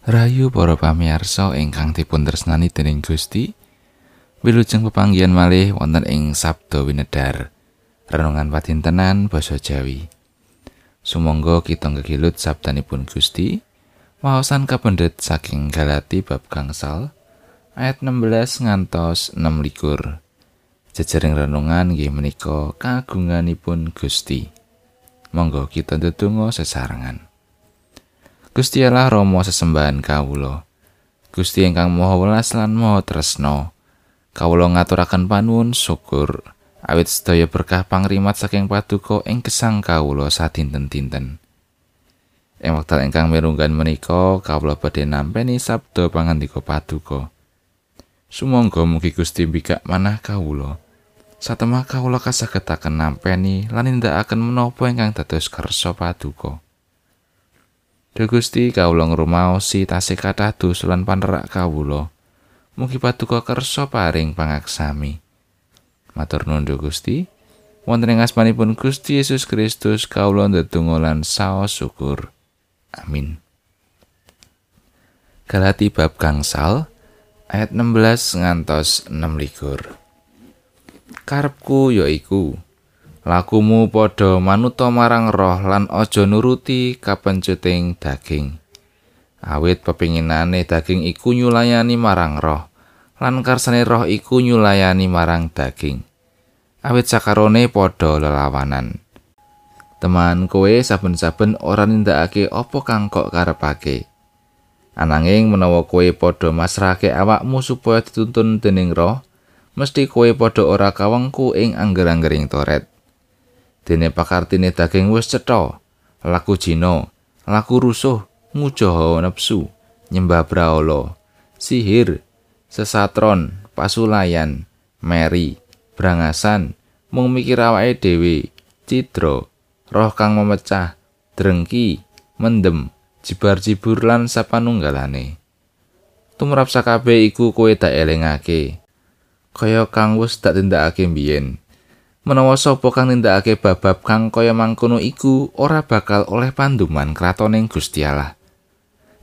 Rayu para pamirsa ingkang dipun tresnani dening Gusti. Wilujeng pepanggihan malih wonten ing Sabda Winedar. Renungan padintenan basa Jawi. Sumangga kita ngegilut sabdanipun Gusti. Waosan kapendet saking Galati bab gangsal ayat 16 ngantos 6 likur. Jejering renungan nggih menika kagunganipun Gusti. Monggo kita ndedonga sesarengan. Gusti Allah Rama sesembahan kawula. Gusti ingkang Maha Welas lan Maha Tresna. Kawula ngaturaken panuwun syukur awit sedaya berkah pangrimat saking paduka ing gesang kawula sadinten-dinten. Ing wekdal ingkang mirunggan menika kawula badhe nampi sabda pangandika paduka. Sumangga mugi Gusti mbikak manah kawula. Satemah kawula kasagetaken nampi lan nindakaken menapa ingkang dados kersa paduka. Duh Gusti kawula ngrumaosi tasih kathah dosa lan panerak kawula. Mugi paduka kersa paring pangaksami. Matur nuwun Gusti. Wonten ing asmanipun Gusti Yesus Kristus kawula ndedonga lan saos syukur. Amin. Galati bab gangsal ayat 16 ngantos 6 likur. Karepku yaiku lakumu padha manuta marang roh lan aja nuruti kapencuting daging. Awit pepinginane daging iku nyulayani marang roh lan karsane roh iku nyulayani marang daging. Awit sakarone padha lelawanan. Teman kowe saben-saben ora nindakake apa kang kok karepake. Ananging menawa kowe padha masrahake awakmu supaya dituntun dening roh mesti kowe padha ora kawengku ing angger-anggering toret dene pakartine daging wis cetha laku jino laku rusuh ngujoho nepsu nyembah braolo sihir sesatron pasulayan meri brangasan mung mikir awake dhewe cidra roh kang memecah drengki mendem jibar-jibur lan sapanunggalane. Tumrap sakabeh iku kowe tak elingake. Kaya kang wis tak tindakake mbiyen menawa sapa kang nindakake babab kang kaya mangkono iku ora bakal oleh panduman kratoning Gusti Allah.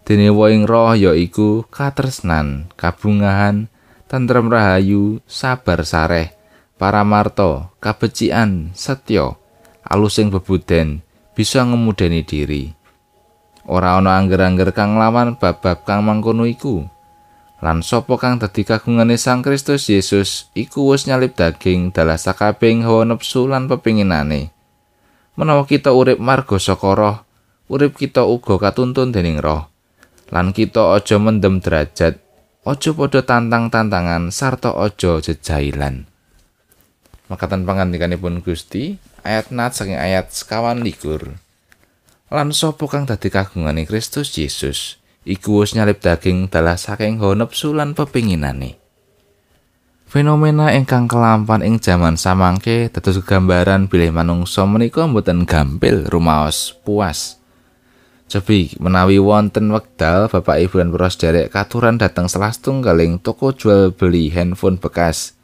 Dene woing roh ya iku katresnan, kabungahan, tentrem rahayu, sabar sareh, paramarta, kabecikan, setya, alusing bebuden, bisa ngemudeni diri. Ora ana angger-angger kang lawan babab kang mangkono iku. Lan sapa kang dadi kagungane Sang Kristus Yesus iku wis nyalip daging dalah sakabeng hawa nepsu lan pepinginane. Menawa kita urip marga saka roh urip kita uga katuntun dening roh. Lan kita aja mendem derajat aja padha tantang-tantangan sarta aja jejailan. Makatan pangandikanipun Gusti ayat nat saking ayat sekawan likur. Lan sapa kang dadi kagungane Kristus Yesus iku wis nyalip daging dalah saking hawa nepsu lan pepinginane. Fenomena ingkang kelampan ing jaman samangke dados gambaran bilih manungsa menika mboten gampil rumaos puas. Cepi menawi wonten wekdal Bapak Ibu dan Pros derek katuran dateng salah setunggaling toko jual beli handphone bekas.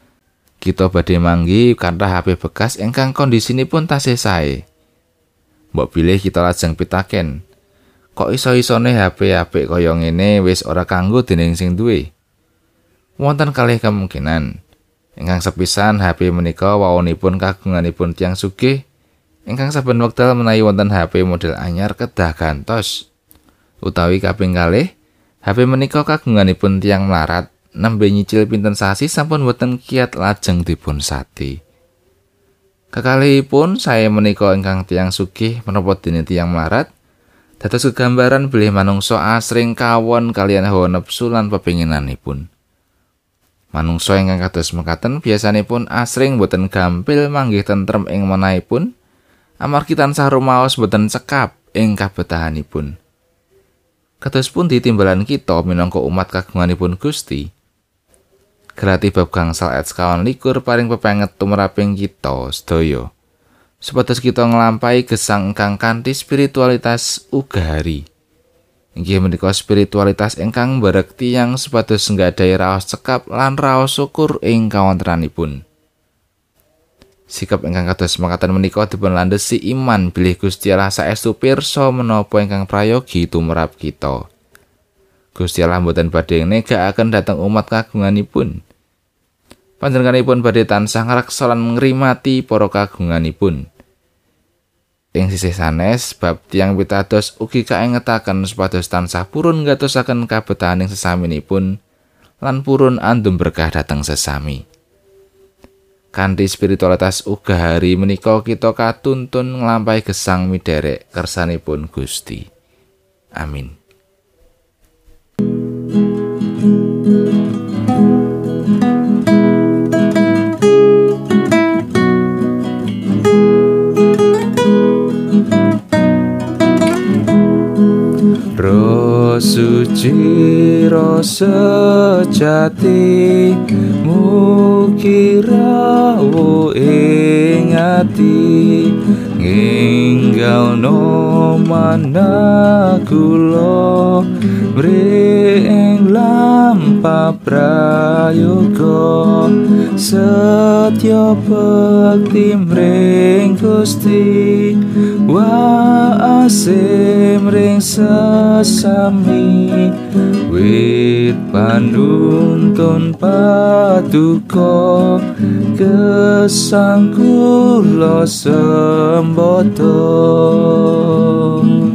Kita badhe manggi kanthi HP bekas ingkang kondisinipun tasih sae. Mbok pilih kita lajeng pitaken, kok iso-isone HP apik kaya ngene wis ora kanggo dening sing duwe. Wonten kalih kemungkinan. Ingkang sepisan HP menika wawonipun kagunganipun tiang sugih ingkang saben wekdal menawi wonten HP model anyar kedah gantos. Utawi kaping kalih, HP menika kagunganipun tiang melarat nembe nyicil pinten sasi sampun boten kiat lajeng dipun sati. Kekalihipun saya menika ingkang tiang sugih menapa dene tiang melarat dados gambaran bilih manungsa asring kawon kalian hawa nepsu lan pepinginanipun. Manungsa ingkang kados mekaten biasanipun asring boten gampil manggih tentrem ing manahipun amargi tansah rumaos boten cekap ing kabetahanipun. Kados pun ditimbalan kita minangka umat kagunganipun Gusti. Gerati bab gangsal ayat sekawan likur paring pepenget tumraping kita sedaya. Supados kita nglampahi gesang ingkang kanthi spiritualitas ugari. Inggih menika spiritualitas ingkang berekti yang supados nggadhahi raos cekap lan raos syukur ing kawontenanipun. Sikap ingkang kados makaten menika dipun landhesi iman bilih Gusti Allah saestu pirsa menapa ingkang prayogi tumrap kita. Gusti Allah mboten badhe negakaken dhateng umat kagunganipun. Panjenenganipun badhe tansah ngraksa lan ngrimati para kagunganipun. Ing sisih sanes bab tiang pitados ugi kaengetaken supados tansah purun ngatosaken kabetahaning sesaminipun lan purun andum berkah dhateng sesami. Kanthi spiritualitas uga hari menika kita katuntun nglampahi gesang miderek kersanipun Gusti. Amin. Suci rasa jati mukira ing ati nginggal no manakula mring lampa prayoga. Setya bekti mring Gusti wa asim ring sesami. Wit panuntun paduka kesang kula Lord.